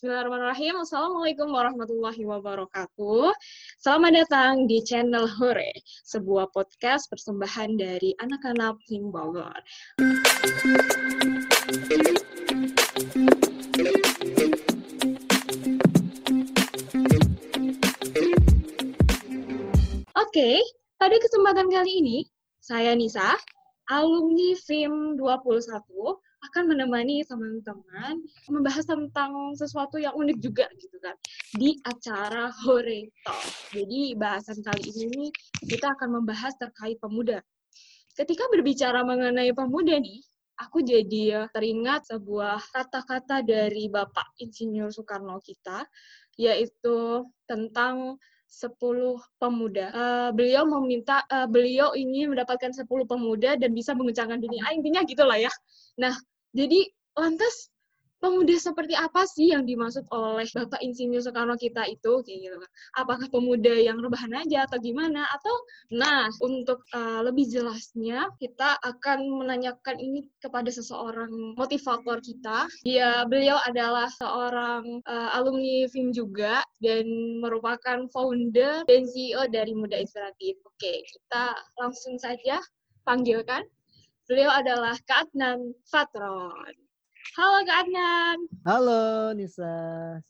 Bismillahirrahmanirrahim. Assalamualaikum warahmatullahi wabarakatuh. Selamat datang di channel Hore, sebuah podcast persembahan dari anak-anak Him Bogor. Oke, pada kesempatan kali ini, saya Nisa, alumni FIM 21, akan menemani teman-teman membahas tentang sesuatu yang unik juga gitu kan di acara Hore Talk. Jadi bahasan kali ini kita akan membahas terkait pemuda. Ketika berbicara mengenai pemuda nih, aku jadi teringat sebuah kata-kata dari Bapak Insinyur Soekarno kita, yaitu tentang 10 pemuda. Uh, beliau meminta, uh, beliau ingin mendapatkan 10 pemuda dan bisa mengencangkan dunia. Ah, intinya gitulah ya. Nah, jadi lantas pemuda seperti apa sih yang dimaksud oleh Bapak Insinyur Soekarno kita itu kayak gitu kan? Apakah pemuda yang rebahan aja atau gimana? Atau nah untuk uh, lebih jelasnya kita akan menanyakan ini kepada seseorang motivator kita. Dia beliau adalah seorang uh, alumni FIM juga dan merupakan founder dan CEO dari Muda Inspiratif. Oke, kita langsung saja panggilkan Beliau adalah Kak Adnan Fatron. Halo Kak Adnan. Halo Nisa,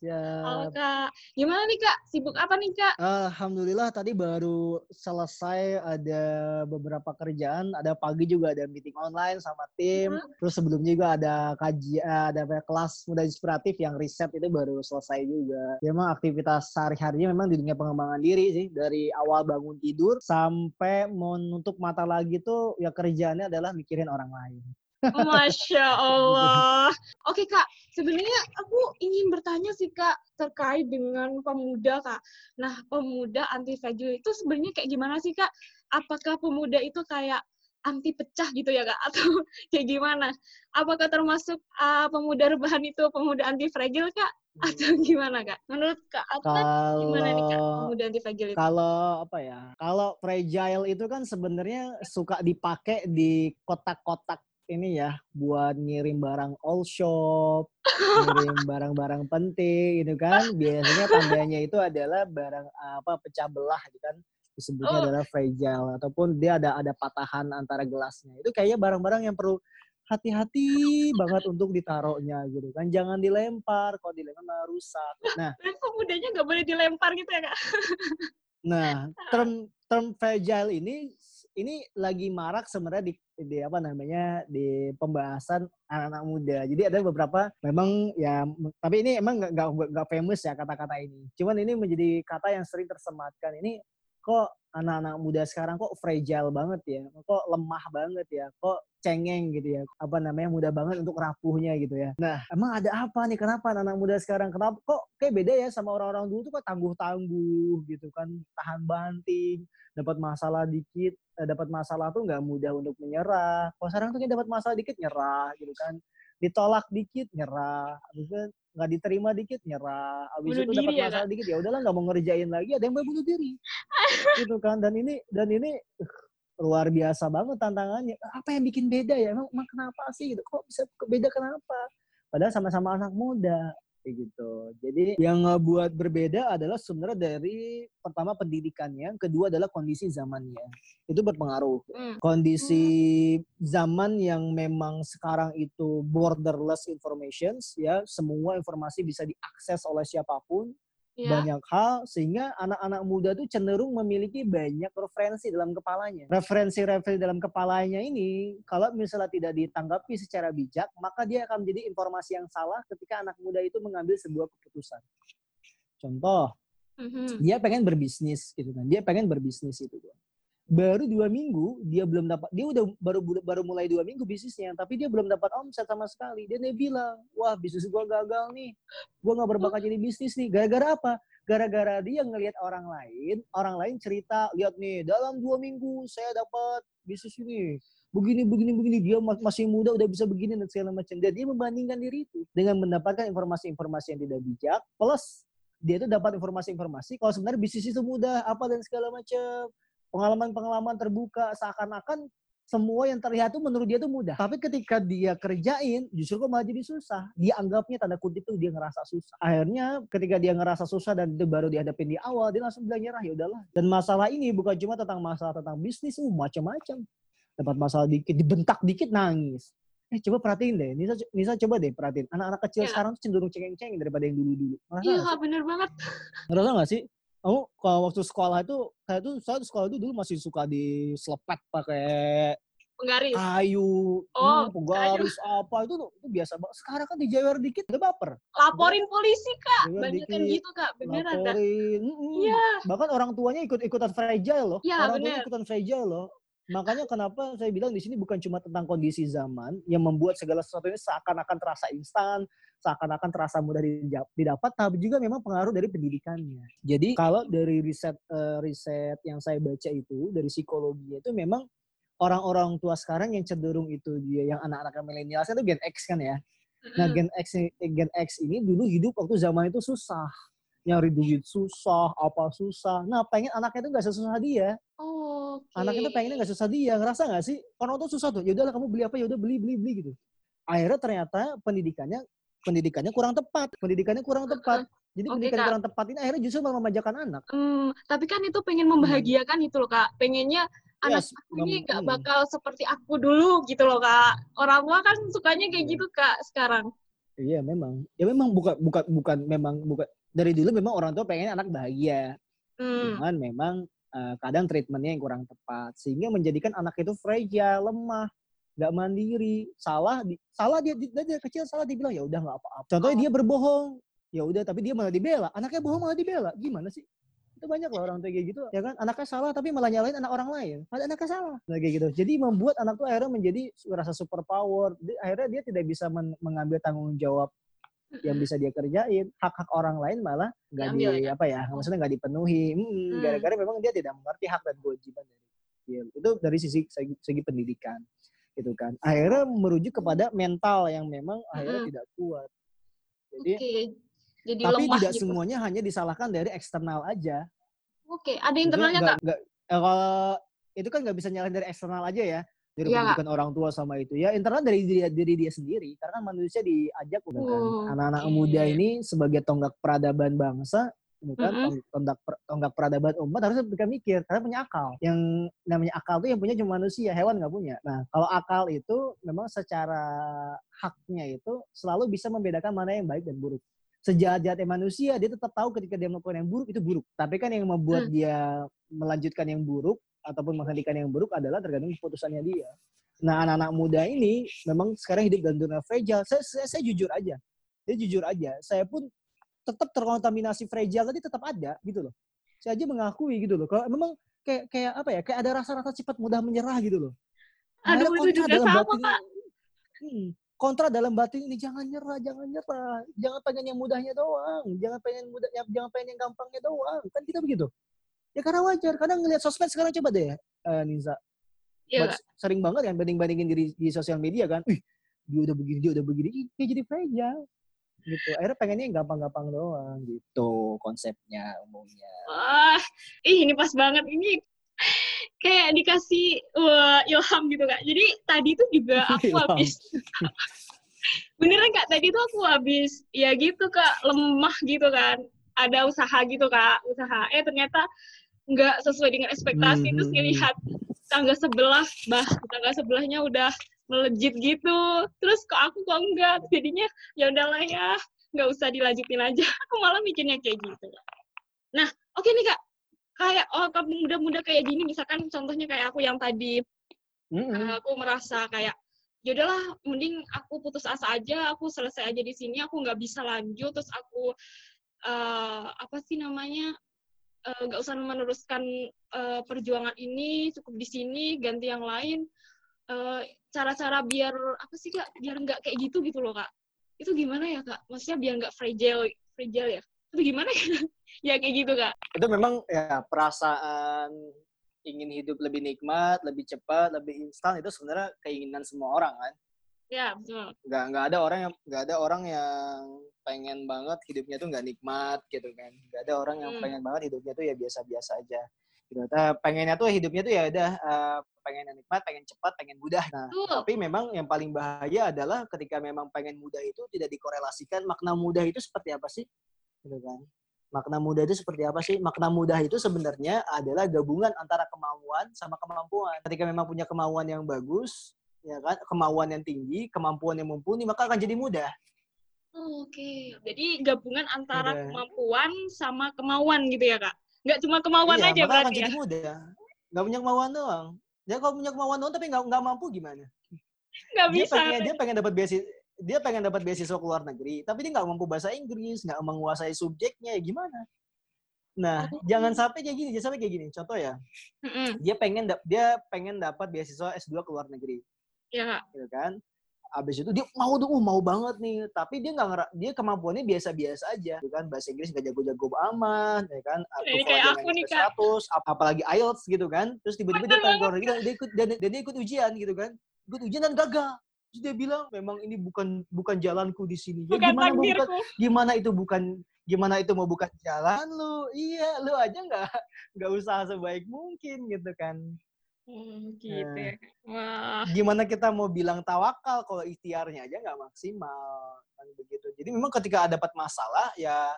siap. Halo Kak. Gimana nih Kak? Sibuk apa nih Kak? Alhamdulillah tadi baru selesai ada beberapa kerjaan. Ada pagi juga ada meeting online sama tim. Hmm. Terus sebelumnya juga ada kajian, ada kelas muda inspiratif yang riset itu baru selesai juga. Ya, memang aktivitas sehari-harinya memang di dunia pengembangan diri sih. Dari awal bangun tidur sampai menutup mata lagi tuh ya kerjaannya adalah mikirin orang lain. Masya Allah. Oke kak, sebenarnya aku ingin bertanya sih kak terkait dengan pemuda kak. Nah pemuda anti fragile itu sebenarnya kayak gimana sih kak? Apakah pemuda itu kayak anti pecah gitu ya kak? Atau kayak gimana? Apakah termasuk uh, pemuda rebahan itu pemuda anti fragile kak? atau gimana kak? Menurut kak Atlan gimana nih kak pemuda anti fragile itu? Kalau apa ya? Kalau fragile itu kan sebenarnya suka dipakai di kotak-kotak ini ya buat ngirim barang all shop, ngirim barang-barang penting gitu kan. Biasanya tandanya itu adalah barang apa pecah belah gitu kan. Disebutnya oh. adalah fragile ataupun dia ada ada patahan antara gelasnya. Itu kayaknya barang-barang yang perlu hati-hati banget untuk ditaruhnya gitu kan. Jangan dilempar, kalau dilempar rusak. Nah, pemudanya nggak boleh dilempar gitu ya kak? nah, term term fragile ini ini lagi marak sebenarnya di, di apa namanya di pembahasan anak-anak muda. Jadi ada beberapa memang ya tapi ini emang nggak nggak famous ya kata-kata ini. Cuman ini menjadi kata yang sering tersematkan. Ini kok anak-anak muda sekarang kok fragile banget ya, kok lemah banget ya, kok cengeng gitu ya, apa namanya mudah banget untuk rapuhnya gitu ya. Nah, emang ada apa nih? Kenapa anak, -anak muda sekarang kenapa kok kayak beda ya sama orang-orang dulu tuh kok tangguh-tangguh gitu kan, tahan banting, dapat masalah dikit, eh, dapat masalah tuh nggak mudah untuk menyerah. Kalau sekarang tuh kayak dapat masalah dikit nyerah gitu kan, ditolak dikit nyerah, habis itu nggak diterima dikit nyerah, habis itu dapat ya, masalah kan? dikit ya udahlah nggak mau ngerjain lagi, ada yang bunuh diri, gitu kan. Dan ini dan ini uh, luar biasa banget tantangannya. Apa yang bikin beda ya? Emang, emang kenapa sih gitu? Kok bisa beda kenapa? Padahal sama-sama anak muda kayak gitu. Jadi yang buat berbeda adalah sebenarnya dari pertama pendidikannya, kedua adalah kondisi zamannya. Itu berpengaruh. Mm. Kondisi mm. zaman yang memang sekarang itu borderless informations ya, semua informasi bisa diakses oleh siapa pun yeah. banyak hal sehingga anak-anak muda tuh cenderung memiliki banyak referensi dalam kepalanya. Referensi-referensi dalam kepalanya ini kalau misalnya tidak ditanggapi secara bijak, maka dia akan menjadi informasi yang salah ketika anak muda itu mengambil sebuah keputusan. Contoh, mm-hmm. dia pengen berbisnis gitu kan. Dia pengen berbisnis itu baru dua minggu dia belum dapat dia udah baru baru mulai dua minggu bisnisnya tapi dia belum dapat omset sama sekali. Dia nih bilang wah bisnis gua gagal nih. Gua nggak berbakat jadi bisnis nih. Gara-gara apa? Gara-gara dia ngelihat orang lain orang lain cerita lihat nih dalam dua minggu saya dapat bisnis ini. Begini begini begini. Dia masih muda udah bisa begini dan segala macam. Dan dia membandingkan diri itu dengan mendapatkan informasi-informasi yang tidak bijak plus dia itu dapat informasi-informasi kalau sebenarnya bisnis itu mudah apa dan segala macam pengalaman-pengalaman terbuka seakan-akan semua yang terlihat tuh menurut dia tuh mudah. Tapi ketika dia kerjain, justru kok malah jadi susah. Dia anggapnya tanda kutip tuh dia ngerasa susah. Akhirnya ketika dia ngerasa susah dan itu baru dihadapin di awal, dia langsung bilang nyerah ya udahlah. Dan masalah ini bukan cuma tentang masalah tentang bisnis, uh, macam-macam. Dapat masalah dikit, dibentak dikit nangis. Eh coba perhatiin deh, Nisa, Nisa coba deh perhatiin. Anak-anak kecil Ya. sekarang tuh cenderung cengeng-cengeng daripada yang dulu-dulu. Iya, bener banget. Ngerasa nggak sih? Kamu kalau waktu sekolah itu, kayak tuh saya sekolah itu dulu masih suka diselepet pakai Penggaris. kayu, Oh, hmm, penggaris apa itu tuh itu biasa banget. Sekarang kan dijewer dikit udah baper. Laporin polisi, Kak. Banyak kan gitu, Kak. Beneran, laporin. mm-mm. Iya. Bahkan orang tuanya ikut-ikutan fragile loh. Iya, orang tuanya ikutan fragile loh. Makanya kenapa saya bilang di sini bukan cuma tentang kondisi zaman yang membuat segala sesuatu ini seakan-akan terasa instan, seakan-akan terasa mudah didapat, tapi juga memang pengaruh dari pendidikannya. Jadi kalau dari riset eh, riset yang saya baca itu dari psikologi itu memang orang-orang tua sekarang yang cenderung itu dia yang anak-anak milenial itu Gen X kan ya. Nah. Gen X ini- Gen X ini dulu hidup waktu zaman itu susah. Nyari duit susah, apa susah. Nah, pengen anaknya itu nggak sesusah dia. Oh, oke. Anaknya tuh pengennya nggak susah dia. Ngerasa nggak sih? Orang tuh susah tuh. Ya udahlah kamu beli apa? Ya udah beli, beli, beli gitu. Akhirnya ternyata pendidikannya pendidikannya kurang tepat. Pendidikannya kurang tepat. Jadi Oke, pendidikan Kak. kurang tepat ini akhirnya justru malah memanjakan anak. Hmm, tapi kan itu pengen membahagiakan itu loh, Kak. Pengennya anak Yes, aku ini gak hmm. bakal seperti aku dulu gitu loh, Kak. Orang tua kan sukanya kayak Iya. gitu, Kak, sekarang. Iya memang. Ya memang bukan bukan bukan memang bukan dari dulu memang orang tua pengen anak bahagia. Hmm. Cuman memang eh, kadang treatmentnya yang kurang tepat sehingga menjadikan anak itu fragile, lemah, nggak mandiri, salah, di, salah dia, dia dari kecil salah dibilang ya udah nggak apa-apa. Contohnya Oh. dia berbohong, ya udah tapi dia malah dibela, anaknya bohong malah dibela, gimana sih? Itu banyak loh orang tua kayak gitu, ya kan? Anaknya salah tapi malah nyalain anak orang lain, padahal anaknya salah, nah, kayak gitu. Jadi membuat anak tuh akhirnya menjadi rasa super power, akhirnya dia tidak bisa men- mengambil tanggung jawab yang bisa dia kerjain. Hak-hak orang lain malah nggak di ya, apa ya maksudnya nggak dipenuhi. Mm, Hmm. gara-gara memang dia tidak mengerti hak dan kewajiban dari itu dari sisi segi, segi pendidikan gitu kan akhirnya merujuk kepada mental yang memang akhirnya Mm-mm. tidak kuat jadi Oke. Jadi tapi lemah tidak gitu. semuanya hanya disalahkan dari eksternal aja Oke, ada Maksudnya internalnya, nggak- eh, kalau itu kan nggak bisa nyalahin dari eksternal aja ya dari Iya, Kak. pendidikan orang tua sama itu ya internal dari diri, diri dia sendiri karena kan manusia diajak udah kan anak-anak oke. muda ini sebagai tonggak peradaban bangsa gitu kan Mm-mm. tong- tonggak per- tonggak peradaban umat harusnya mereka mikir karena punya akal. Yang namanya akal tuh yang punya cuma manusia hewan nggak punya. Nah kalau akal itu memang secara haknya itu selalu bisa membedakan mana yang baik dan buruk. Sejahat-jahatnya manusia dia tetap tahu ketika dia melakukan yang buruk itu buruk. Tapi kan yang membuat Hmm. dia melanjutkan yang buruk ataupun menghentikan yang buruk adalah tergantung keputusannya dia. Nah anak-anak muda ini memang sekarang hidup dalam dunia fragile. Saya, saya, saya jujur aja. Saya jujur aja. Saya pun tetap terkontaminasi fragile tadi tetap ada gitu loh. Saya aja mengakui gitu loh kalau memang kayak kayak apa ya kayak ada rasa-rasa cepat mudah menyerah gitu loh. Aduh, itu juga dalam sama, batin Kak. Hmm, kontra dalam batin ini jangan nyerah jangan nyerah. Jangan pengen yang mudahnya doang jangan pengen mudah ya, jangan pengen yang gampangnya doang. Kan kita begitu. Ya karena wajar kadang ngelihat sosmed sekarang coba deh eh, Niza Iya, sering banget kan banding-bandingin diri di sosial media kan. Ih dia udah begini dia udah begini. Ih, dia jadi fragile gitu. Akhirnya pengennya yang gampang-gampang doang gitu konsepnya umumnya. Wah, ih ini pas banget. Ini kayak dikasih wah, ilham gitu, Kak. Jadi tadi tuh juga aku habis beneran kak. Tadi tuh aku habis ya gitu kak lemah gitu kan. Ada usaha gitu kak usaha. Eh ternyata nggak sesuai dengan ekspektasi. Hmm, terus ngelihat tangga sebelah bah tangga sebelahnya udah melejit gitu. Terus kok aku kok enggak? Jadinya ya udahlah ya nggak usah dilanjutin aja. Aku malah mikirnya kayak gitu. Nah oke nih kak. Kayak oh kamu muda-muda kayak gini misalkan contohnya kayak aku yang tadi. Mm-mm. Uh, aku merasa kayak ya udahlah mending aku putus asa aja aku selesai aja di sini aku nggak bisa lanjut. Terus aku uh, apa sih namanya uh, nggak usah meneruskan uh, perjuangan ini cukup di sini ganti yang lain Uh, cara-cara biar apa sih kak? Biar nggak kayak gitu gitu loh kak. Itu gimana ya kak? Maksudnya biar nggak fragile fragile ya? Itu gimana ya? Ya kayak gitu kak. Itu memang ya perasaan ingin hidup lebih nikmat lebih cepat lebih instan itu sebenarnya keinginan semua orang kan? Ya betul. Nggak nggak ada orang yang nggak ada orang yang pengen banget hidupnya tuh nggak nikmat gitu kan? Nggak ada orang yang Hmm. pengen banget hidupnya tuh ya biasa-biasa aja Gitu. Nah, pengennya tuh hidupnya tuh ya udah uh, pengen nikmat, pengen cepat, pengen mudah. Nah, Betul. tapi memang yang paling bahaya adalah ketika memang pengen mudah itu tidak dikorelasikan makna mudah itu seperti apa sih? Gitu kan. Makna mudah itu seperti apa sih? Makna mudah itu sebenarnya adalah gabungan antara kemauan sama kemampuan. Ketika memang punya kemauan yang bagus, ya kan, kemauan yang tinggi, kemampuan yang mumpuni, maka akan jadi mudah. Oke, jadi gabungan antara Mudah. kemampuan sama kemauan gitu ya kak? Nggak cuma kemauan iya, aja maka akan berarti ya? jadi mudah. Nggak punya kemauan doang. Dia kalau punya kemauan doang tapi nggak nggak mampu gimana? Nggak dia bisa. pengen dia pengen dapat beasiswa dia pengen dapat beasiswa ke luar negeri tapi dia nggak mampu bahasa Inggris nggak menguasai subjeknya ya gimana nah Oh. jangan sampai kayak gini jangan sampai kayak gini contoh ya Mm-mm. dia pengen dia pengen dapat beasiswa S2 ke luar negeri Ya kak. gitu kan abis itu dia mau tuh uh, mau banget nih. Tapi dia nggak dia kemampuannya biasa-biasa aja gitu kan? Bahasa Inggris nggak jago-jago amat ya kan? Ini kayak aku nih, Kak. 100 ap- apalagi IELTS gitu kan? Terus tiba-tiba dia pengen keluar negeri dia ikut dan, dan dia ikut ujian gitu kan? Ikut ujian dan gagal. Terus dia bilang memang ini bukan bukan jalanku di sini. Ya Bukan gimana mau bukan gimana itu bukan gimana itu mau bukan jalan lu? Iya lu aja nggak nggak usaha sebaik mungkin gitu kan Hmm, gitu Nah. ya. Wah. gimana kita mau bilang tawakal kalau ikhtiarnya aja nggak maksimal kan begitu jadi memang ketika dapat masalah ya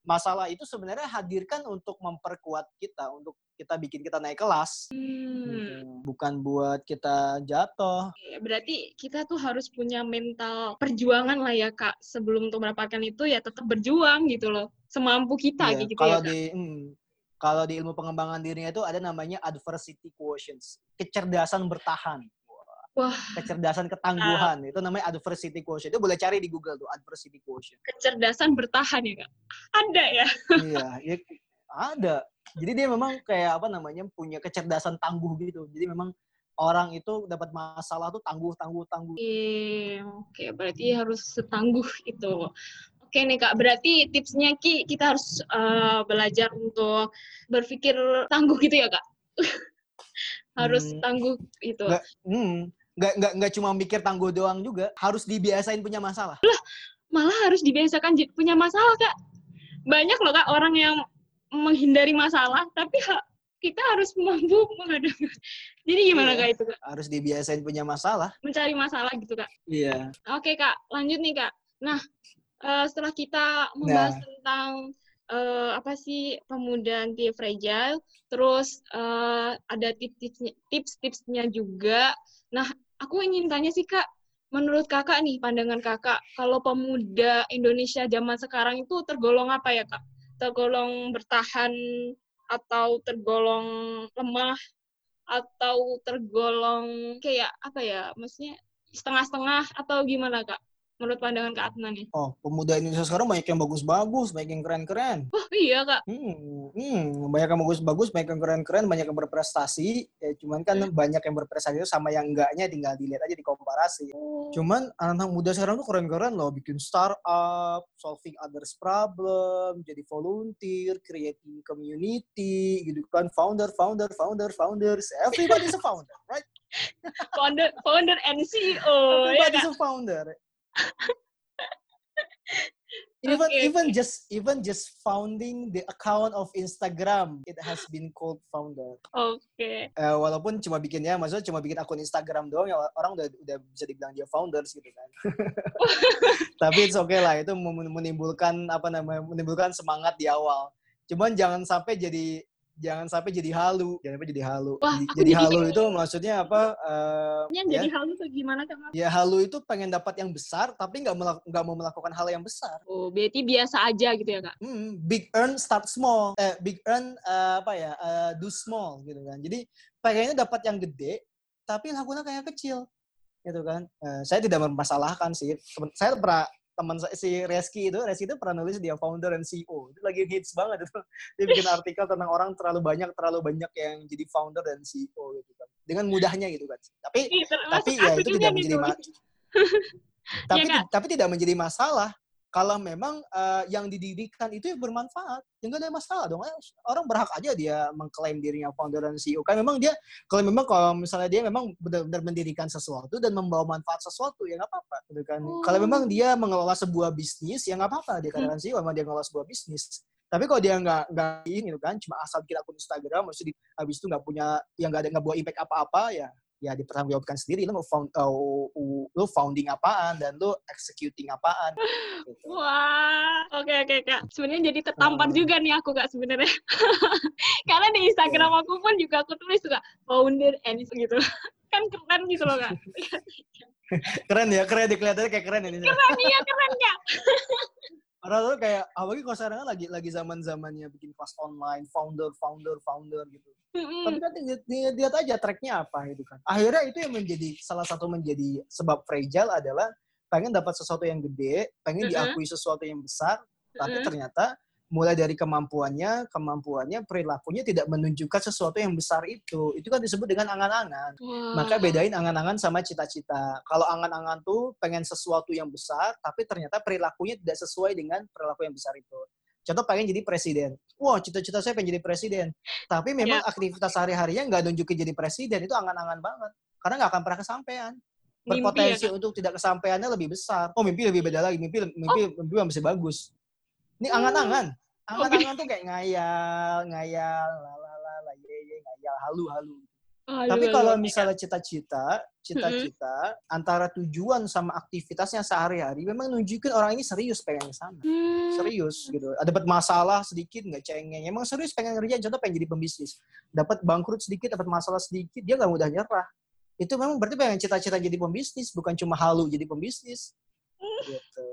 masalah itu sebenarnya hadirkan untuk memperkuat kita untuk kita bikin kita naik kelas Hmm. gitu. bukan buat kita jatuh Ya, berarti kita tuh harus punya mental perjuangan lah ya kak sebelum untuk mendapatkan itu ya tetap berjuang gitu loh semampu kita Iya, gitu kalau ya di hmm, kalau di ilmu pengembangan dirinya itu ada namanya adversity quotients kecerdasan bertahan Wah kecerdasan ketangguhan itu namanya adversity quotient itu boleh cari di Google tuh adversity quotient kecerdasan bertahan ya kak. Ada ya. iya, ya, ada. Jadi dia memang kayak apa namanya punya kecerdasan tangguh gitu. Jadi memang orang itu dapat masalah tuh tangguh, tangguh, tangguh. Oke, oke berarti harus setangguh itu. Oke nih kak, berarti tipsnya Ki kita harus eh, belajar untuk berpikir tangguh gitu ya kak. harus Hmm. tangguh itu. Nggak, hmm, nggak, nggak, nggak cuma mikir tangguh doang juga, harus dibiasain punya masalah. Malah harus dibiasakan punya masalah kak. Banyak loh kak orang yang menghindari masalah, tapi ha- kita harus mampu menghadapi. Jadi gimana Iya. kak itu kak? Harus dibiasain punya masalah. Mencari masalah gitu kak. Iya. Oke kak, lanjut nih kak. Nah, eh, setelah kita membahas Nah. tentang eh, apa sih pemuda anti fragile, terus eh, ada tips-tipsnya, tips-tipsnya juga. Nah, aku ingin tanya sih kak, menurut kakak nih, pandangan kakak, kalau pemuda Indonesia zaman sekarang itu tergolong apa ya kak? Tergolong bertahan atau tergolong lemah atau tergolong kayak apa ya? Maksudnya setengah-setengah atau gimana kak? Menurut pandangan Kak Adnan nih. Oh, pemuda Indonesia sekarang banyak yang bagus-bagus, banyak yang keren-keren. Oh iya kak. Hmm, hmm, banyak yang bagus-bagus, banyak yang keren-keren, banyak yang berprestasi. Ya, cuman kan Hmm. banyak yang berprestasi itu sama yang enggaknya tinggal dilihat aja di komparasi. Cuman anak-anak muda sekarang tuh keren-keren loh, bikin startup, solving others problem, jadi volunteer, creating community, gitu kan, founder, founder, founder, founders, everybody's a founder, right? founder founder and CEO ya Everybody's kak. a founder. Even Oke, even just even just founding the account of Instagram, it has been called founder. Oke. Eh, walaupun cuma bikinnya, maksudnya cuma bikin akun Instagram doang, ya orang udah udah bisa dibilang dia founders gitu kan. Tapi it's okay lah, itu menimbulkan apa namanya, menimbulkan semangat di awal. Cuman jangan sampai jadi jangan sampai jadi halu, jangan sampai jadi halu. Wah, Jadi- jadi halu pengen- itu maksudnya apa? eh, Yang ya, jadi hal itu gimana kak? ya halu itu pengen dapat yang besar, tapi nggak melak- nggak mau melakukan hal yang besar. Oh, berarti biasa aja gitu ya kak? Hmm, big earn start small. Eh, big earn eh, apa ya? eh, do small gitu kan. Jadi pengennya dapat yang gede, tapi lakukan kayak kecil, gitu kan. Eh, saya tidak mempermasalahkan sih. Saya pernah teman saya si Reski itu, Reski itu pernah nulis dia founder dan CEO. Itu lagi hits banget itu. Dia bikin artikel tentang orang terlalu banyak, terlalu banyak yang jadi founder dan CEO gitu kan. Dengan mudahnya gitu kan. Tapi Ih, tapi ya itu tidak menjadi dulu. ma- tapi Kak? tapi tidak menjadi masalah kalau memang eh, yang didirikan itu bermanfaat. Ya nggak ada masalah dong. Eh, orang berhak aja dia mengklaim dirinya founder dan CEO kan. Memang dia kalau memang kalau misalnya dia memang benar-benar mendirikan sesuatu dan membawa manfaat sesuatu ya nggak apa-apa gitu kan. Kalau memang dia mengelola sebuah bisnis ya nggak apa-apa. Dia katakan CEO memang dia mengelola sebuah bisnis. Tapi kalau dia nggak nggak ini gitu kan, cuma asal bikin akun Instagram, maksudnya di, habis itu nggak punya yang nggak ada nggak bawa impact apa-apa ya ya dipertanggungjawabkan sendiri. Lo found, uh, lo founding apaan dan lo executing apaan? Gitu. wah oke okay, oke. Okay, kak sebenarnya jadi tertampar uh, juga nih aku kak sebenarnya. Karena di Instagram yeah. aku pun juga aku tulis juga founder and gitu. Kan keren gitu loh kak. Keren ya keren ya kelihatannya kayak keren ini. Keren iya keren kak Padahal tuh kayak, apalagi kalau sekarang kan lagi lagi zaman zamannya bikin kelas online, founder, founder, founder gitu. Mm-hmm. Tapi kan lihat, lihat aja tracknya apa gitu kan. Akhirnya itu yang menjadi salah satu menjadi sebab fragile adalah pengen dapat sesuatu yang gede, pengen mm-hmm. diakui sesuatu yang besar, mm-hmm. tapi ternyata mulai dari kemampuannya, kemampuannya, perilakunya tidak menunjukkan sesuatu yang besar itu. Itu kan disebut dengan angan-angan. Wow. Maka bedain angan-angan sama cita-cita. Kalau angan-angan tuh pengen sesuatu yang besar, tapi ternyata perilakunya tidak sesuai dengan perilaku yang besar itu. Contoh pengen jadi presiden. Wah, cita-cita saya pengen jadi presiden. Tapi memang yeah. aktivitas sehari-harinya nggak nunjukin jadi presiden. Itu angan-angan banget. Karena nggak akan pernah kesampaian. Berpotensi mimpi, ya, untuk tidak kesampaiannya lebih besar. Oh, mimpi lebih beda lagi. Mimpi mimpi, oh. mimpi masih bagus. Ini angan-angan. Angan-angan tuh kayak ngayal, ngayal, lalala, ye ye, ngayal, halu-halu. Oh, Tapi kalau misalnya cita-cita, cita-cita mm-hmm. antara tujuan sama aktivitasnya sehari-hari memang nunjukin orang ini serius pengen ke sana. Mm. Serius gitu. Ada dapat masalah sedikit nggak cengeng. Emang serius pengen ngerjain contoh pengen jadi pembisnis. Dapat bangkrut sedikit, dapat masalah sedikit, dia nggak mudah nyerah. Itu memang berarti pengen cita-cita jadi pembisnis, bukan cuma halu jadi pembisnis. Mm. Gitu.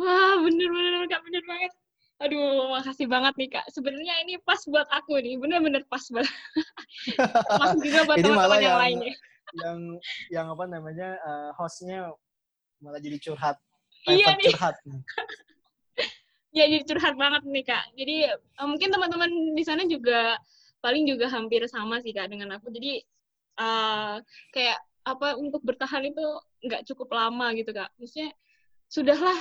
Wah, bener-bener Kak, bener banget. Aduh, makasih banget nih Kak. Sebenarnya ini pas buat aku nih, bener-bener pas banget. Mas juga buat teman-teman yang, yang lainnya. Yang yang apa namanya uh, hostnya malah jadi curhat. Iya nih. Curhat. ya jadi curhat banget nih Kak. Jadi uh, mungkin teman-teman di sana juga paling juga hampir sama sih Kak dengan aku. Jadi uh, kayak apa untuk bertahan itu nggak cukup lama gitu Kak. Maksudnya sudahlah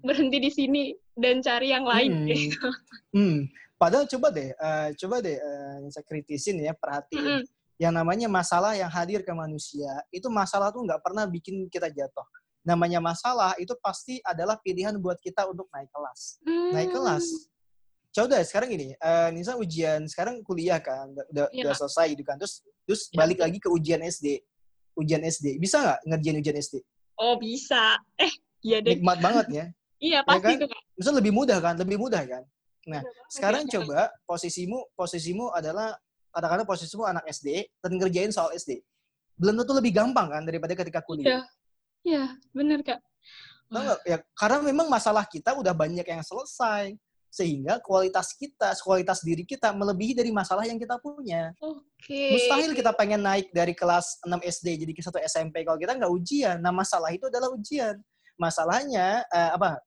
berhenti di sini dan cari yang lain hmm. gitu. Hmm. Padahal coba deh, uh, coba deh uh, saya kritisin ya, perhatiin. Hmm. Yang namanya masalah yang hadir ke manusia, itu masalah tuh nggak pernah bikin kita jatuh. Namanya masalah itu pasti adalah pilihan buat kita untuk naik kelas. Hmm. Naik kelas. Coba deh sekarang ini, uh, Nisa ujian sekarang kuliah kan, udah, ya. udah selesai gitu kan, terus terus ya. balik lagi ke ujian SD, ujian SD, bisa nggak ngerjain ujian SD? Oh bisa. Eh Iya deh. Nikmat banget ya. Iya, ya pasti ya kan? itu kan. Maksudnya lebih mudah kan? Lebih mudah kan? Nah, ya, sekarang ya, coba posisimu posisimu adalah katakanlah posisimu anak SD dan ngerjain soal SD. Belum tentu lebih gampang kan daripada ketika kuliah. Iya. Iya, benar Kak. Nah, ya, karena memang masalah kita udah banyak yang selesai sehingga kualitas kita, kualitas diri kita melebihi dari masalah yang kita punya. Oke. Okay. Mustahil kita pengen naik dari kelas 6 SD jadi ke satu SMP kalau kita nggak ujian. Nah, masalah itu adalah ujian. Masalahnya uh, apa?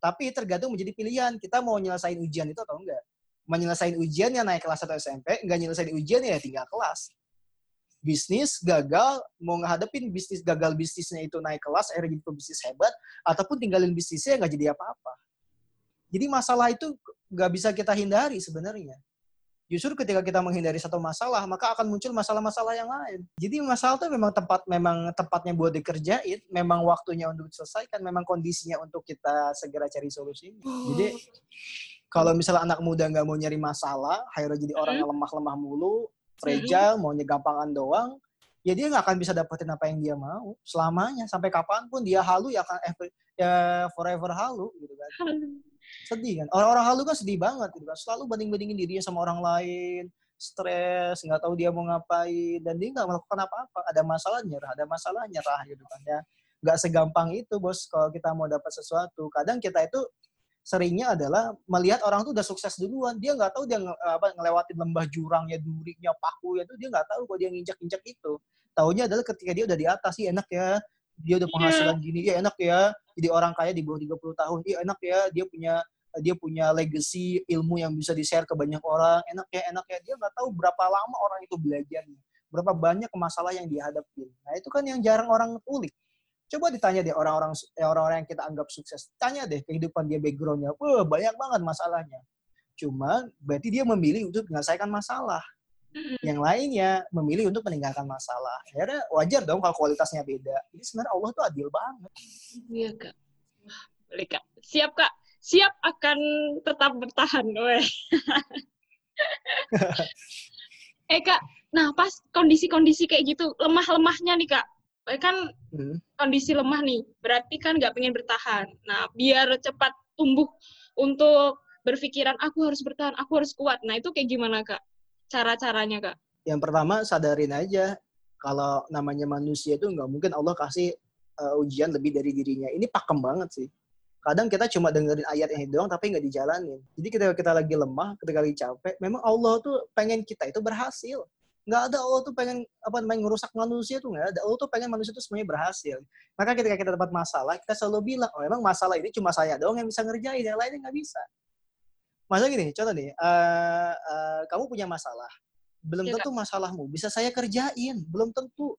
Tapi tergantung menjadi pilihan. Kita mau nyelesain ujian itu atau enggak. Menyelesaikan ujian yang naik kelas 1 SMP, enggak nyelesain ujian ya tinggal kelas. Bisnis gagal, mau ngehadapin bisnis gagal bisnisnya itu naik kelas, akhirnya jadi pebisnis hebat, ataupun tinggalin bisnisnya nggak jadi apa-apa. Jadi masalah itu nggak bisa kita hindari sebenarnya. Justru ketika kita menghindari satu masalah, maka akan muncul masalah-masalah yang lain. Jadi masalah itu memang tempat memang tempatnya buat dikerjain, memang waktunya untuk diselesaikan, memang kondisinya untuk kita segera cari solusi. Jadi kalau misalnya anak muda nggak mau nyari masalah, akhirnya jadi orang yang lemah-lemah mulu, fragile, maunya gampangan doang, ya dia nggak akan bisa dapetin apa yang dia mau selamanya. Sampai kapan pun dia halu ya akan ya forever halu gitu kan sedih kan? Orang-orang halu kan sedih banget gitu kan. Selalu banding-bandingin dirinya sama orang lain stres nggak tahu dia mau ngapain dan dia nggak melakukan apa-apa. Ada masalah nyerah ada masalah nyerah gitu kan ya. Nggak segampang itu bos kalau kita mau dapat sesuatu. Kadang kita itu seringnya adalah melihat orang tuh udah sukses duluan. Dia nggak tahu dia nge, apa ngelewatin lembah jurangnya duriknya paku itu dia nggak tahu kok dia nginjak-injak itu. Tahunya adalah ketika dia udah di atas sih enak ya dia udah penghasilan yeah. gini ya enak ya jadi orang kaya di bawah 30 tahun iya enak ya dia punya dia punya legacy ilmu yang bisa di-share ke banyak orang enak ya enak ya. Dia nggak tahu berapa lama orang itu belajarnya berapa banyak masalah yang dihadapi nah itu kan yang jarang orang ulik coba ditanya deh orang-orang eh, orang-orang yang kita anggap sukses tanya deh kehidupan dia backgroundnya wah banyak banget masalahnya. Cuma berarti dia memilih untuk menyelesaikan masalah yang lainnya memilih untuk meninggalkan masalah. Akhirnya wajar dong kalau kualitasnya beda. Jadi sebenarnya Allah tuh adil banget. Iya kak. Wah, boleh kak. Siap kak. siap akan tetap bertahan. Weh. eh kak, nah pas kondisi-kondisi kayak gitu lemah-lemahnya nih kak, eh, kan hmm. kondisi lemah nih, berarti kan nggak pengen bertahan. Nah biar cepat tumbuh untuk berpikiran aku harus bertahan, aku harus kuat. Nah itu kayak gimana kak? Cara-caranya kak? Yang pertama sadarin aja kalau namanya manusia itu nggak mungkin Allah kasih uh, ujian lebih dari dirinya. Ini pakem banget sih kadang kita cuma dengerin ayat yang doang tapi nggak dijalanin. Jadi ketika kita lagi lemah, ketika lagi capek, memang Allah tuh pengen kita itu berhasil. Nggak ada Allah tuh pengen apa namanya ngerusak manusia tuh nggak ada. Allah tuh pengen manusia tuh semuanya berhasil. Maka ketika kita dapat masalah, kita selalu bilang, oh emang masalah ini cuma saya doang yang bisa ngerjain, yang lainnya nggak bisa. Masa gini, contoh nih, uh, uh, kamu punya masalah, belum ya, tentu masalahmu bisa saya kerjain, belum tentu.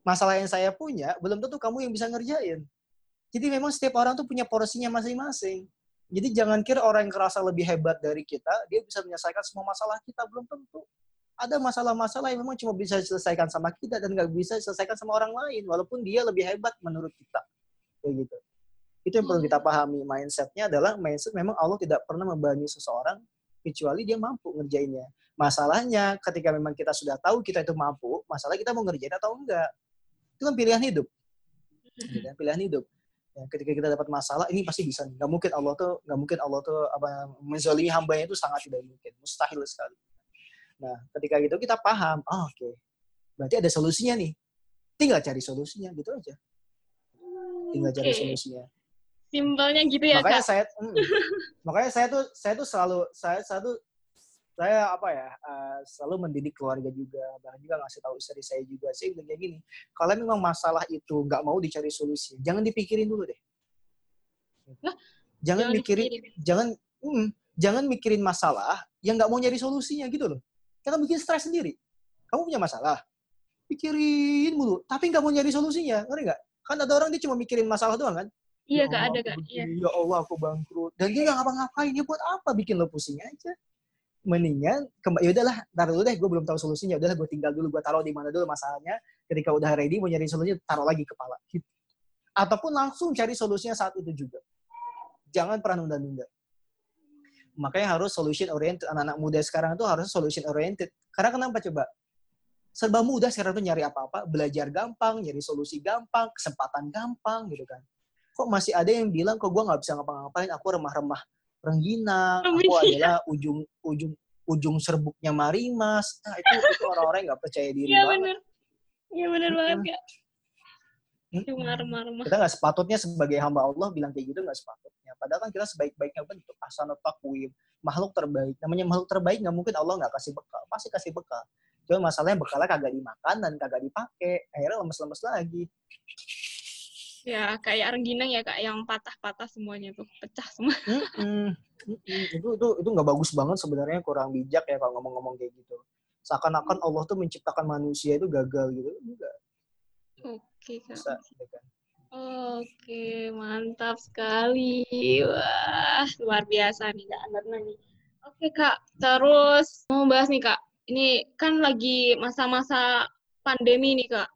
Masalah yang saya punya, belum tentu kamu yang bisa ngerjain jadi memang setiap orang tuh punya porsinya masing-masing. Jadi jangan kira orang yang kerasa lebih hebat dari kita, dia bisa menyelesaikan semua masalah kita. Belum tentu. Ada masalah-masalah yang memang cuma bisa diselesaikan sama kita dan nggak bisa diselesaikan sama orang lain, walaupun dia lebih hebat menurut kita. Kayak gitu. Itu yang perlu kita hmm. pahami. Mindsetnya adalah mindset memang Allah tidak pernah membebani seseorang kecuali dia mampu ngerjainnya. Masalahnya ketika memang kita sudah tahu kita itu mampu, masalah kita mau ngerjain atau enggak. Itu kan pilihan hidup. Gitu kan? Pilihan hidup ya, ketika kita dapat masalah ini pasti bisa nggak mungkin Allah tuh nggak mungkin Allah tuh apa menzalimi hambanya itu sangat tidak mungkin mustahil sekali nah ketika gitu kita paham oh, oke okay. berarti ada solusinya nih tinggal cari solusinya gitu aja tinggal cari solusinya simpelnya gitu ya makanya kak? saya mm, makanya saya tuh saya tuh selalu saya saya tuh saya apa ya uh, selalu mendidik keluarga juga. Bahkan juga ngasih tahu istri saya juga. Saya bilang kayak gini kalau memang masalah itu nggak mau dicari solusi jangan dipikirin dulu deh. Nah, jangan, mikirin dipikirin. jangan hmm, jangan mikirin masalah yang nggak mau nyari solusinya gitu loh. Kita bikin stres sendiri. Kamu punya masalah? Pikirin mulu tapi nggak mau nyari solusinya ngerti nggak? Kan ada orang dia cuma mikirin masalah doang kan iya ya kak ada kak iya. ya Allah aku bangkrut. Dan dia nggak ngapa-ngapain dia buat apa? Bikin lo pusing aja. Mendingan ya udahlah taruh dulu deh gue belum tahu solusinya. Udahlah gue tinggal dulu gue taruh di mana dulu masalahnya. Ketika udah ready mau nyari solusinya taruh lagi kepala gitu. ataupun langsung cari solusinya saat itu juga. Jangan pernah nunda-nunda. Makanya harus solution oriented. Anak-anak muda sekarang tuh harus solution oriented. Karena kenapa coba? Serba mudah sekarang tuh nyari apa-apa. Belajar gampang nyari solusi gampang kesempatan gampang gitu kan kok masih ada yang bilang kok gue nggak bisa ngapa-ngapain aku remah-remah Rengginang, aku adalah ujung ujung ujung serbuknya Marimas. Nah, itu itu orang-orang nggak percaya diri ya, banget. Bener. Iya benar banget, Kak. Cuma remah-remah. Kita nggak sepatutnya sebagai hamba Allah bilang kayak gitu nggak sepatutnya. Padahal kan kita sebaik-baiknya bentuk asana takwim, makhluk terbaik. Namanya makhluk terbaik nggak mungkin Allah nggak kasih bekal, pasti kasih bekal. Cuma masalahnya bekalnya kagak dimakan dan kagak dipakai, akhirnya lemes-lemes lagi. Ya, kayak rengginang ya kak, yang patah-patah semuanya tuh, pecah semua. Mm -hmm. itu itu itu nggak bagus banget sebenarnya, kurang bijak ya kalau ngomong-ngomong kayak gitu. Seakan-akan Allah tuh menciptakan manusia itu gagal gitu, enggak. Oke kak. Bisa, gitu kan. Oke, mantap sekali. Wah, luar biasa nih kak Andarna nih. Oke kak, terus mau bahas nih kak. Ini kan lagi masa-masa pandemi nih kak,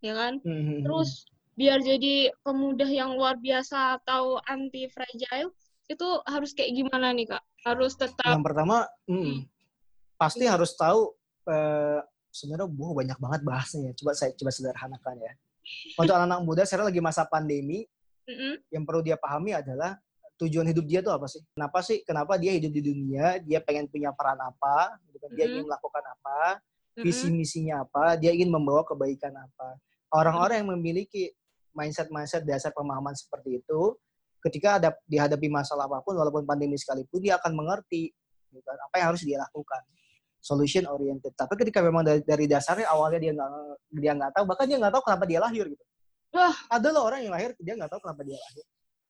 ya kan? Mm -hmm. Terus biar jadi pemuda yang luar biasa atau anti fragile itu harus kayak gimana nih kak? Harus tetap. Yang pertama, hmm, hmm. pasti hmm. harus tahu. Uh, sebenarnya bu banyak banget bahasnya. Ya. Coba saya coba sederhanakan ya. Untuk anak-anak muda sekarang lagi masa pandemi, mm-hmm. yang perlu dia pahami adalah tujuan hidup dia tuh apa sih? Kenapa sih? Kenapa dia hidup di dunia? Dia pengen punya peran apa? Gitu kan? Dia mm-hmm. ingin melakukan apa? Visi misinya apa? Dia ingin membawa kebaikan apa? Orang-orang yang memiliki mindset-mindset dasar pemahaman seperti itu, ketika ada dihadapi masalah apa pun, walaupun pandemi sekalipun, dia akan mengerti gitu kan, apa yang harus dia lakukan. Solution oriented. Tapi ketika memang dari, dari dasarnya awalnya dia nggak dia nggak tahu, bahkan dia nggak tahu kenapa dia lahir gitu. Wah, ada loh orang yang lahir dia nggak tahu kenapa dia lahir.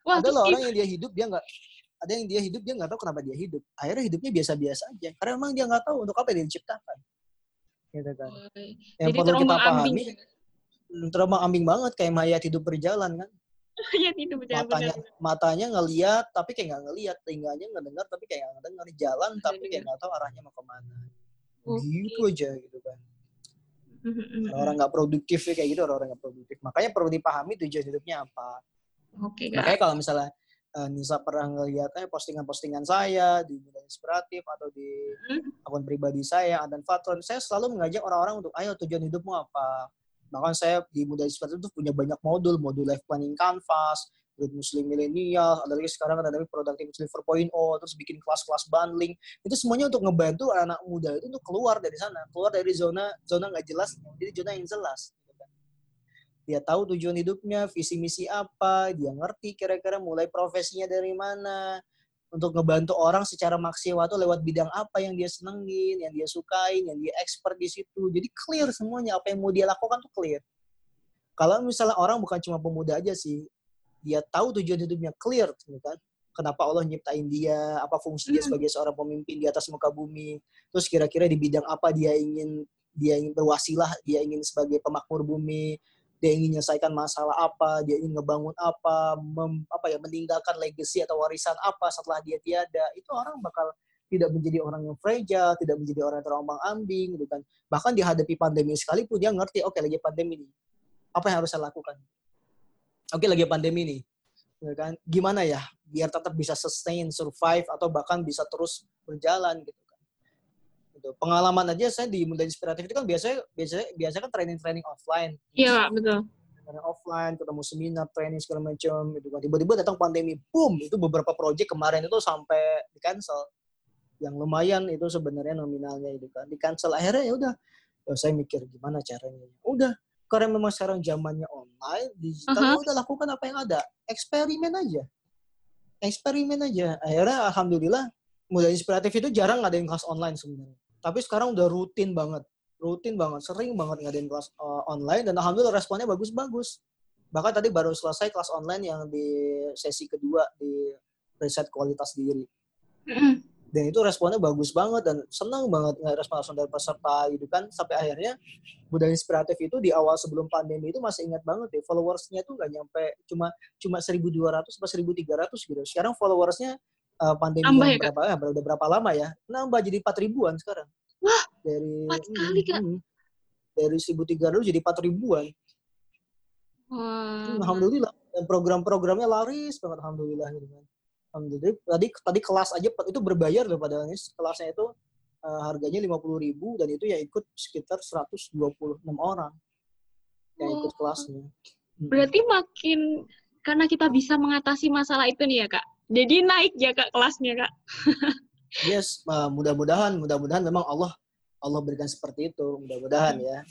Wah, ada loh orang yang dia hidup dia nggak ada yang dia hidup dia nggak tahu kenapa dia hidup. Akhirnya hidupnya biasa-biasa aja karena memang dia nggak tahu untuk apa dia diciptakan. Gitu kan. Yang Jadi perlu kita pahami. Ambing terombang ambing banget kayak mayat hidup berjalan kan? Mayat hidup berjalan matanya matanya ngeliat tapi kayak nggak ngeliat. Telinganya nggak dengar tapi kayak nggak dengar jalan tapi kayak nggak tahu arahnya mau ke mana. Okay. gitu aja gitu kan. Orang nggak produktif ya kayak gitu orang-orang nggak produktif. Makanya perlu dipahami tujuan hidupnya apa. Oke, okay, makanya kalau misalnya uh, Nisa pernah ngeliat eh postingan-postingan saya di media inspiratif atau di hmm. akun pribadi saya dan Fatron, saya selalu mengajak orang-orang untuk ayo tujuan hidupmu apa. Bahkan saya di muda inspiratif itu punya banyak modul, modul life planning canvas, grup muslim milenial, ada lagi sekarang ada lagi productive muslim 4.0, terus bikin kelas-kelas bundling. Itu semuanya untuk ngebantu anak muda itu untuk keluar dari sana, keluar dari zona zona nggak jelas, jadi zona yang jelas dia tahu tujuan hidupnya, visi misi apa, dia ngerti kira-kira mulai profesinya dari mana, untuk ngebantu orang secara maksimal atau lewat bidang apa yang dia senengin, yang dia sukain, yang dia expert di situ. Jadi clear semuanya apa yang mau dia lakukan tuh clear. Kalau misalnya orang bukan cuma pemuda aja sih, dia tahu tujuan hidupnya clear, gitu kan? Kenapa Allah nyiptain dia, apa fungsi dia hmm. sebagai seorang pemimpin di atas muka bumi, terus kira-kira di bidang apa dia ingin dia ingin berwasilah, dia ingin sebagai pemakmur bumi, dia ingin menyelesaikan masalah apa, dia ingin ngebangun apa, mem, apa ya meninggalkan legacy atau warisan apa setelah dia tiada, itu orang bakal tidak menjadi orang yang fragile, tidak menjadi orang yang terombang ambing, gitu kan. Bahkan dihadapi pandemi sekalipun dia ngerti, oke okay, lagi pandemi nih, apa yang harus saya lakukan? Oke okay, lagi pandemi nih, gitu kan. Gimana ya biar tetap bisa sustain, survive atau bahkan bisa terus berjalan gitu gitu. Pengalaman aja saya di Muda Inspiratif itu kan biasanya biasanya biasa kan training-training offline. Iya, betul. Training offline, ketemu seminar, training segala macam gitu kan. Tiba-tiba datang pandemi, boom, itu beberapa project kemarin itu sampai di cancel. Yang lumayan itu sebenarnya nominalnya itu kan di cancel. Akhirnya ya udah, ya saya mikir gimana caranya. Udah, karena memang sekarang zamannya online, digital, uh -huh. udah lakukan apa yang ada. Eksperimen aja. Eksperimen aja. Akhirnya alhamdulillah Muda Inspiratif itu jarang ada yang kelas online sebenarnya tapi sekarang udah rutin banget. Rutin banget. Sering banget ngadain kelas uh, online dan alhamdulillah responnya bagus-bagus. Bahkan tadi baru selesai kelas online yang di sesi kedua di riset kualitas diri. Dan itu responnya bagus banget dan senang banget respon langsung dari peserta gitu kan. Sampai akhirnya budaya inspiratif itu di awal sebelum pandemi itu masih ingat banget deh followersnya tuh nggak nyampe cuma cuma 1.200 atau 1.300 gitu. Sekarang followersnya uh, pandemi Nambah ya, berapa ya, udah berapa lama ya? Nambah jadi empat ribuan sekarang. Wah dari empat kali kak? hmm, dari seribu tiga ratus jadi empat ribuan. Wah. alhamdulillah dan program-programnya laris banget alhamdulillah gitu kan. Alhamdulillah tadi tadi kelas aja itu berbayar loh padahal ini kelasnya itu uh, harganya lima puluh ribu dan itu ya ikut sekitar 126 orang yang ikut kelasnya. Berarti makin karena kita bisa mengatasi masalah itu nih ya kak jadi naik ya kak kelasnya kak. yes, uh, mudah-mudahan, mudah-mudahan memang Allah Allah berikan seperti itu, mudah-mudahan ya.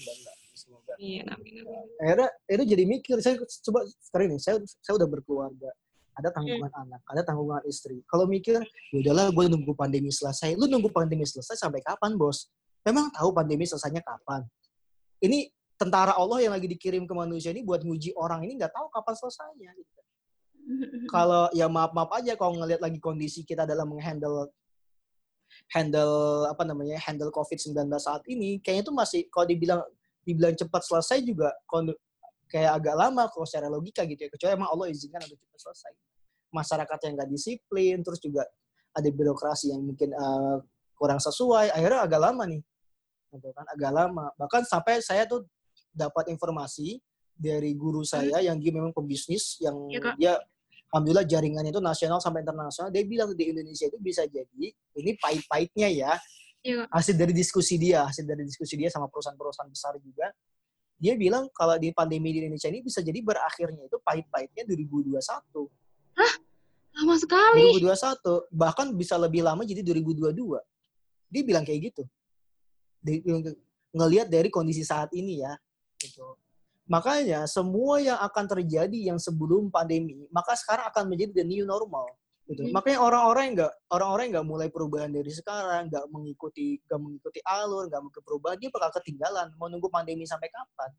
Semoga. Iya, amin. Akhirnya, itu jadi mikir, saya coba sekarang ini, saya saya udah berkeluarga, ada tanggungan hmm. anak, ada tanggungan istri. Kalau mikir, ya udahlah, gue nunggu pandemi selesai. Lu nunggu pandemi selesai sampai kapan, bos? Memang tahu pandemi selesainya kapan? Ini tentara Allah yang lagi dikirim ke manusia ini buat nguji orang ini nggak tahu kapan selesainya. Gitu kalau ya maaf maaf aja kalau ngelihat lagi kondisi kita dalam menghandle handle apa namanya handle COVID-19 saat ini kayaknya itu masih kalau dibilang dibilang cepat selesai juga kayak agak lama kalau secara logika gitu ya. Kecuali emang Allah izinkan untuk cepat selesai. Masyarakat yang nggak disiplin terus juga ada birokrasi yang mungkin uh, kurang sesuai akhirnya agak lama nih. Gitu kan agak lama. Bahkan sampai saya tuh dapat informasi dari guru saya yang dia memang pebisnis yang ya, dia alhamdulillah jaringannya itu nasional sampai internasional. Dia bilang di Indonesia itu bisa jadi ini pahit-pahitnya ya. ya. Hasil dari diskusi dia, hasil dari diskusi dia sama perusahaan-perusahaan besar juga. Dia bilang kalau di pandemi di Indonesia ini bisa jadi berakhirnya itu pahit-pahitnya 2021. Hah? Lama sekali. 2021. Bahkan bisa lebih lama jadi 2022. Dia bilang kayak gitu. Dia, ngelihat dari kondisi saat ini ya. Gitu. Makanya semua yang akan terjadi yang sebelum pandemi, maka sekarang akan menjadi the new normal. Gitu. Hmm. Makanya orang-orang yang nggak orang-orang nggak mulai perubahan dari sekarang, nggak mengikuti nggak mengikuti alur, nggak mengikuti perubahan, dia bakal ketinggalan. Menunggu pandemi sampai kapan?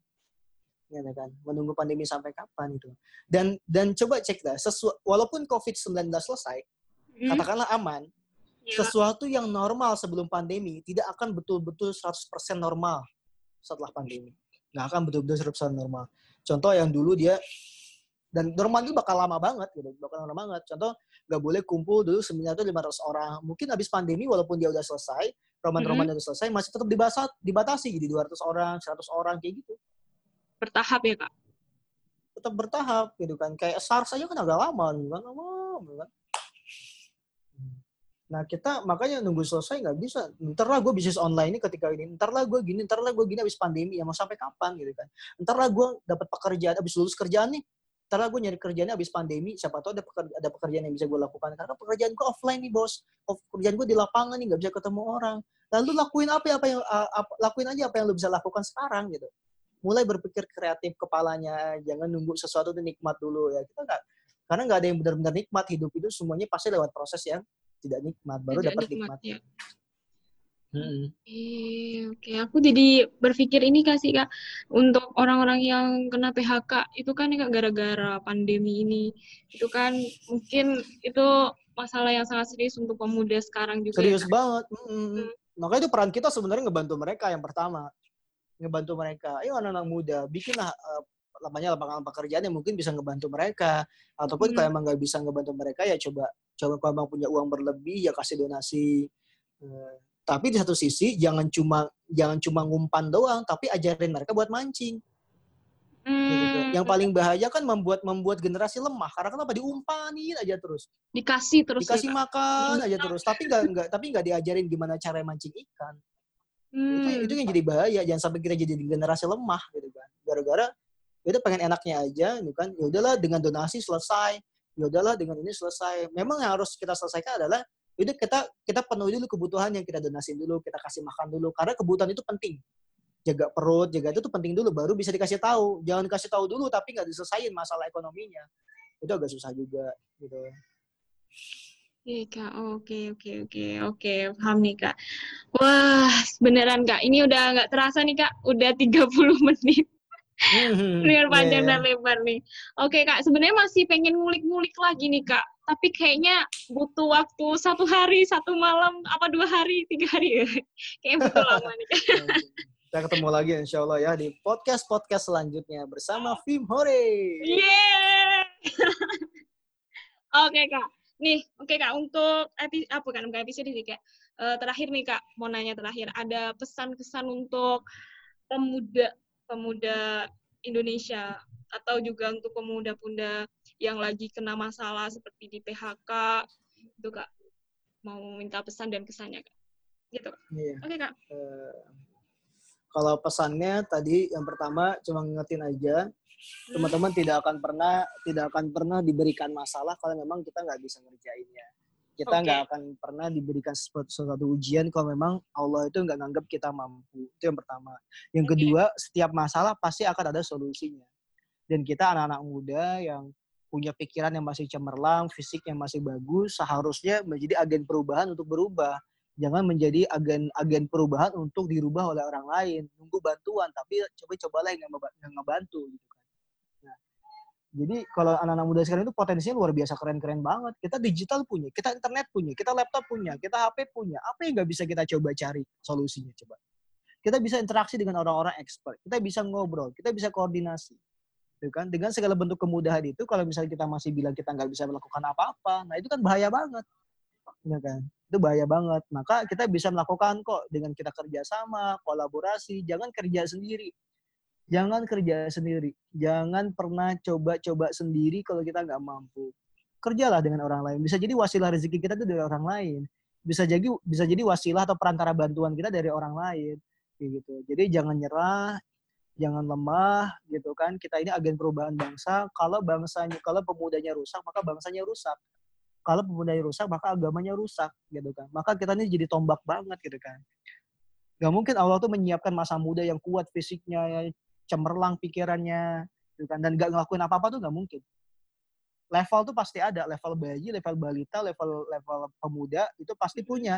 Ya kan? Menunggu pandemi sampai kapan itu. Dan dan coba cek dah, sesu, walaupun COVID-19 selesai, hmm. katakanlah aman, ya. sesuatu yang normal sebelum pandemi tidak akan betul-betul 100% normal setelah pandemi nggak akan betul-betul 100% normal. Contoh yang dulu dia dan normal itu bakal lama banget gitu, bakal lama banget. Contoh nggak boleh kumpul dulu seminar itu 500 orang. Mungkin habis pandemi walaupun dia udah selesai, roman-roman mm -hmm. udah selesai masih tetap dibatasi, dibatasi jadi 200 orang, 100 orang kayak gitu. Bertahap ya, Kak? Tetap bertahap gitu kan. Kayak SARS aja kan agak lama, kan lama kan. Nah kita makanya nunggu selesai nggak bisa. Ntar lah gue bisnis online ini ketika ini. Ntar lah gue gini, ntar lah gue gini habis pandemi. Ya mau sampai kapan gitu kan. Ntar lah gue dapat pekerjaan, habis lulus kerjaan nih. Ntar lah gue nyari kerjaannya habis pandemi. Siapa tahu ada, pekerjaan, ada pekerjaan yang bisa gue lakukan. Karena pekerjaan gue offline nih bos. Pekerjaan gue di lapangan nih, nggak bisa ketemu orang. Lalu lakuin apa ya apa yang apa, lakuin aja apa yang lu bisa lakukan sekarang gitu. Mulai berpikir kreatif kepalanya, jangan nunggu sesuatu itu nikmat dulu ya. Kita nggak karena nggak ada yang benar-benar nikmat hidup itu semuanya pasti lewat proses yang tidak nikmat baru dapat nikmat. Ya. Hmm. Oke, oke. Aku jadi berpikir ini kasih kak untuk orang-orang yang kena PHK itu kan kak gara-gara pandemi ini itu kan mungkin itu masalah yang sangat serius untuk pemuda sekarang juga. Ya, serius ya, banget. Hmm. Hmm. Makanya itu peran kita sebenarnya ngebantu mereka yang pertama, ngebantu mereka. Ayo anak-anak muda, bikinlah uh, namanya lapangan pekerjaan yang mungkin bisa ngebantu mereka ataupun hmm. kalau emang nggak bisa ngebantu mereka ya coba coba kalau emang punya uang berlebih ya kasih donasi. Uh, tapi di satu sisi jangan cuma jangan cuma ngumpan doang tapi ajarin mereka buat mancing. Hmm. gitu. yang paling bahaya kan membuat membuat generasi lemah. Karena kenapa? Diumpanin aja terus. Dikasih terus dikasih ya, makan aja terus. Tapi nggak nggak tapi nggak diajarin gimana cara mancing ikan. Hmm. itu itu yang jadi bahaya. Jangan sampai kita jadi generasi lemah gitu kan. Gara-gara itu pengen enaknya aja gitu kan. Ya udahlah dengan donasi selesai ya udahlah dengan ini selesai. Memang yang harus kita selesaikan adalah itu kita kita penuhi dulu kebutuhan yang kita donasi dulu kita kasih makan dulu. Karena kebutuhan itu penting. Jaga perut jaga itu tuh penting dulu baru bisa dikasih tahu. Jangan dikasih tahu dulu tapi nggak diselesain masalah ekonominya. Itu agak susah juga gitu. Oke kak, oke oke oke. Oke paham nih kak. Wah beneran kak, ini udah nggak terasa nih kak, udah 30 menit. Hmm, Liar panjang yeah. dan lebar nih. Oke kak, sebenarnya masih pengen ngulik-ngulik lagi nih kak. Tapi kayaknya butuh waktu satu hari, satu malam, apa dua hari, tiga hari ya. Kayaknya butuh lama nih kak. Kita ketemu lagi insya Allah ya di podcast-podcast selanjutnya bersama Fim Hore. Yeah! Oke kak. Nih, oke okay, kak, untuk epi, apa kan, bukan episode ini kak. Uh, terakhir nih kak, mau nanya terakhir. Ada pesan-kesan untuk pemuda pemuda Indonesia atau juga untuk pemuda-pemuda yang lagi kena masalah seperti di PHK itu kak. Mau minta pesan dan kesannya kak. Gitu. Iya. oke kak. Uh, kalau pesannya tadi yang pertama cuma ngingetin aja hmm. teman-teman tidak akan pernah tidak akan pernah diberikan masalah kalau memang kita nggak bisa ngerjainnya kita nggak okay. akan pernah diberikan sesuatu, sesuatu ujian kalau memang Allah itu nggak nganggap kita mampu. Itu yang pertama. Yang okay. kedua, setiap masalah pasti akan ada solusinya. Dan kita anak-anak muda yang punya pikiran yang masih cemerlang, fisik yang masih bagus, seharusnya menjadi agen perubahan untuk berubah. Jangan menjadi agen-agen perubahan untuk dirubah oleh orang lain. Nunggu bantuan, tapi coba-cobalah yang ngebantu gitu kan. Jadi kalau anak-anak muda sekarang itu potensinya luar biasa keren-keren banget. Kita digital punya, kita internet punya, kita laptop punya, kita HP punya. Apa yang nggak bisa kita coba cari solusinya coba? Kita bisa interaksi dengan orang-orang expert, kita bisa ngobrol, kita bisa koordinasi. Gitu kan? Dengan segala bentuk kemudahan itu, kalau misalnya kita masih bilang kita nggak bisa melakukan apa-apa, nah itu kan bahaya banget. Ya kan? Itu bahaya banget. Maka kita bisa melakukan kok dengan kita kerjasama, kolaborasi, jangan kerja sendiri jangan kerja sendiri. Jangan pernah coba-coba sendiri kalau kita nggak mampu. Kerjalah dengan orang lain. Bisa jadi wasilah rezeki kita itu dari orang lain. Bisa jadi bisa jadi wasilah atau perantara bantuan kita dari orang lain. gitu. Jadi jangan nyerah, jangan lemah gitu kan. Kita ini agen perubahan bangsa. Kalau bangsanya kalau pemudanya rusak, maka bangsanya rusak. Kalau pemudanya rusak, maka agamanya rusak gitu kan. Maka kita ini jadi tombak banget gitu kan. Gak mungkin Allah tuh menyiapkan masa muda yang kuat fisiknya, cemerlang pikirannya gitu kan. Dan gak ngelakuin apa-apa tuh nggak mungkin. Level tuh pasti ada. Level bayi level balita level level pemuda itu pasti punya.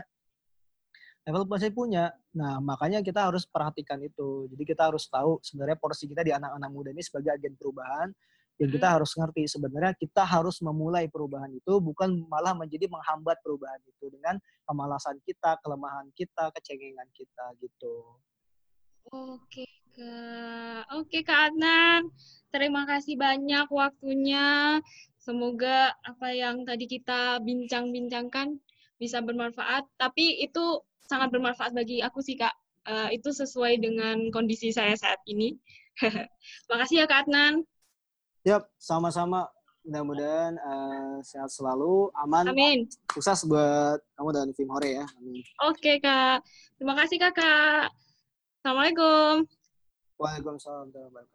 Level pasti punya. Nah makanya kita harus perhatikan itu. Jadi kita harus tahu sebenarnya porsi kita di anak-anak muda ini sebagai agen perubahan yang kita hmm. harus ngerti. Sebenarnya kita harus memulai perubahan itu bukan malah menjadi menghambat perubahan itu dengan kemalasan kita kelemahan kita kecengengan kita gitu. Oke Kak. Oke Kak Adnan. Terima kasih banyak waktunya. Semoga apa yang tadi kita bincang-bincangkan bisa bermanfaat. Tapi itu sangat bermanfaat bagi aku sih Kak. Uh, itu sesuai dengan kondisi saya saat ini. Terima kasih ya Kak Adnan. Yap, sama-sama. mudah-mudahan uh, sehat selalu, aman. Amin. Sukses buat kamu dan tim Hore ya. Amin. Oke, Kak. Terima kasih, Kakak. Assalamualaikum. Waalaikumsalam warahmatullahi wabarakatuh.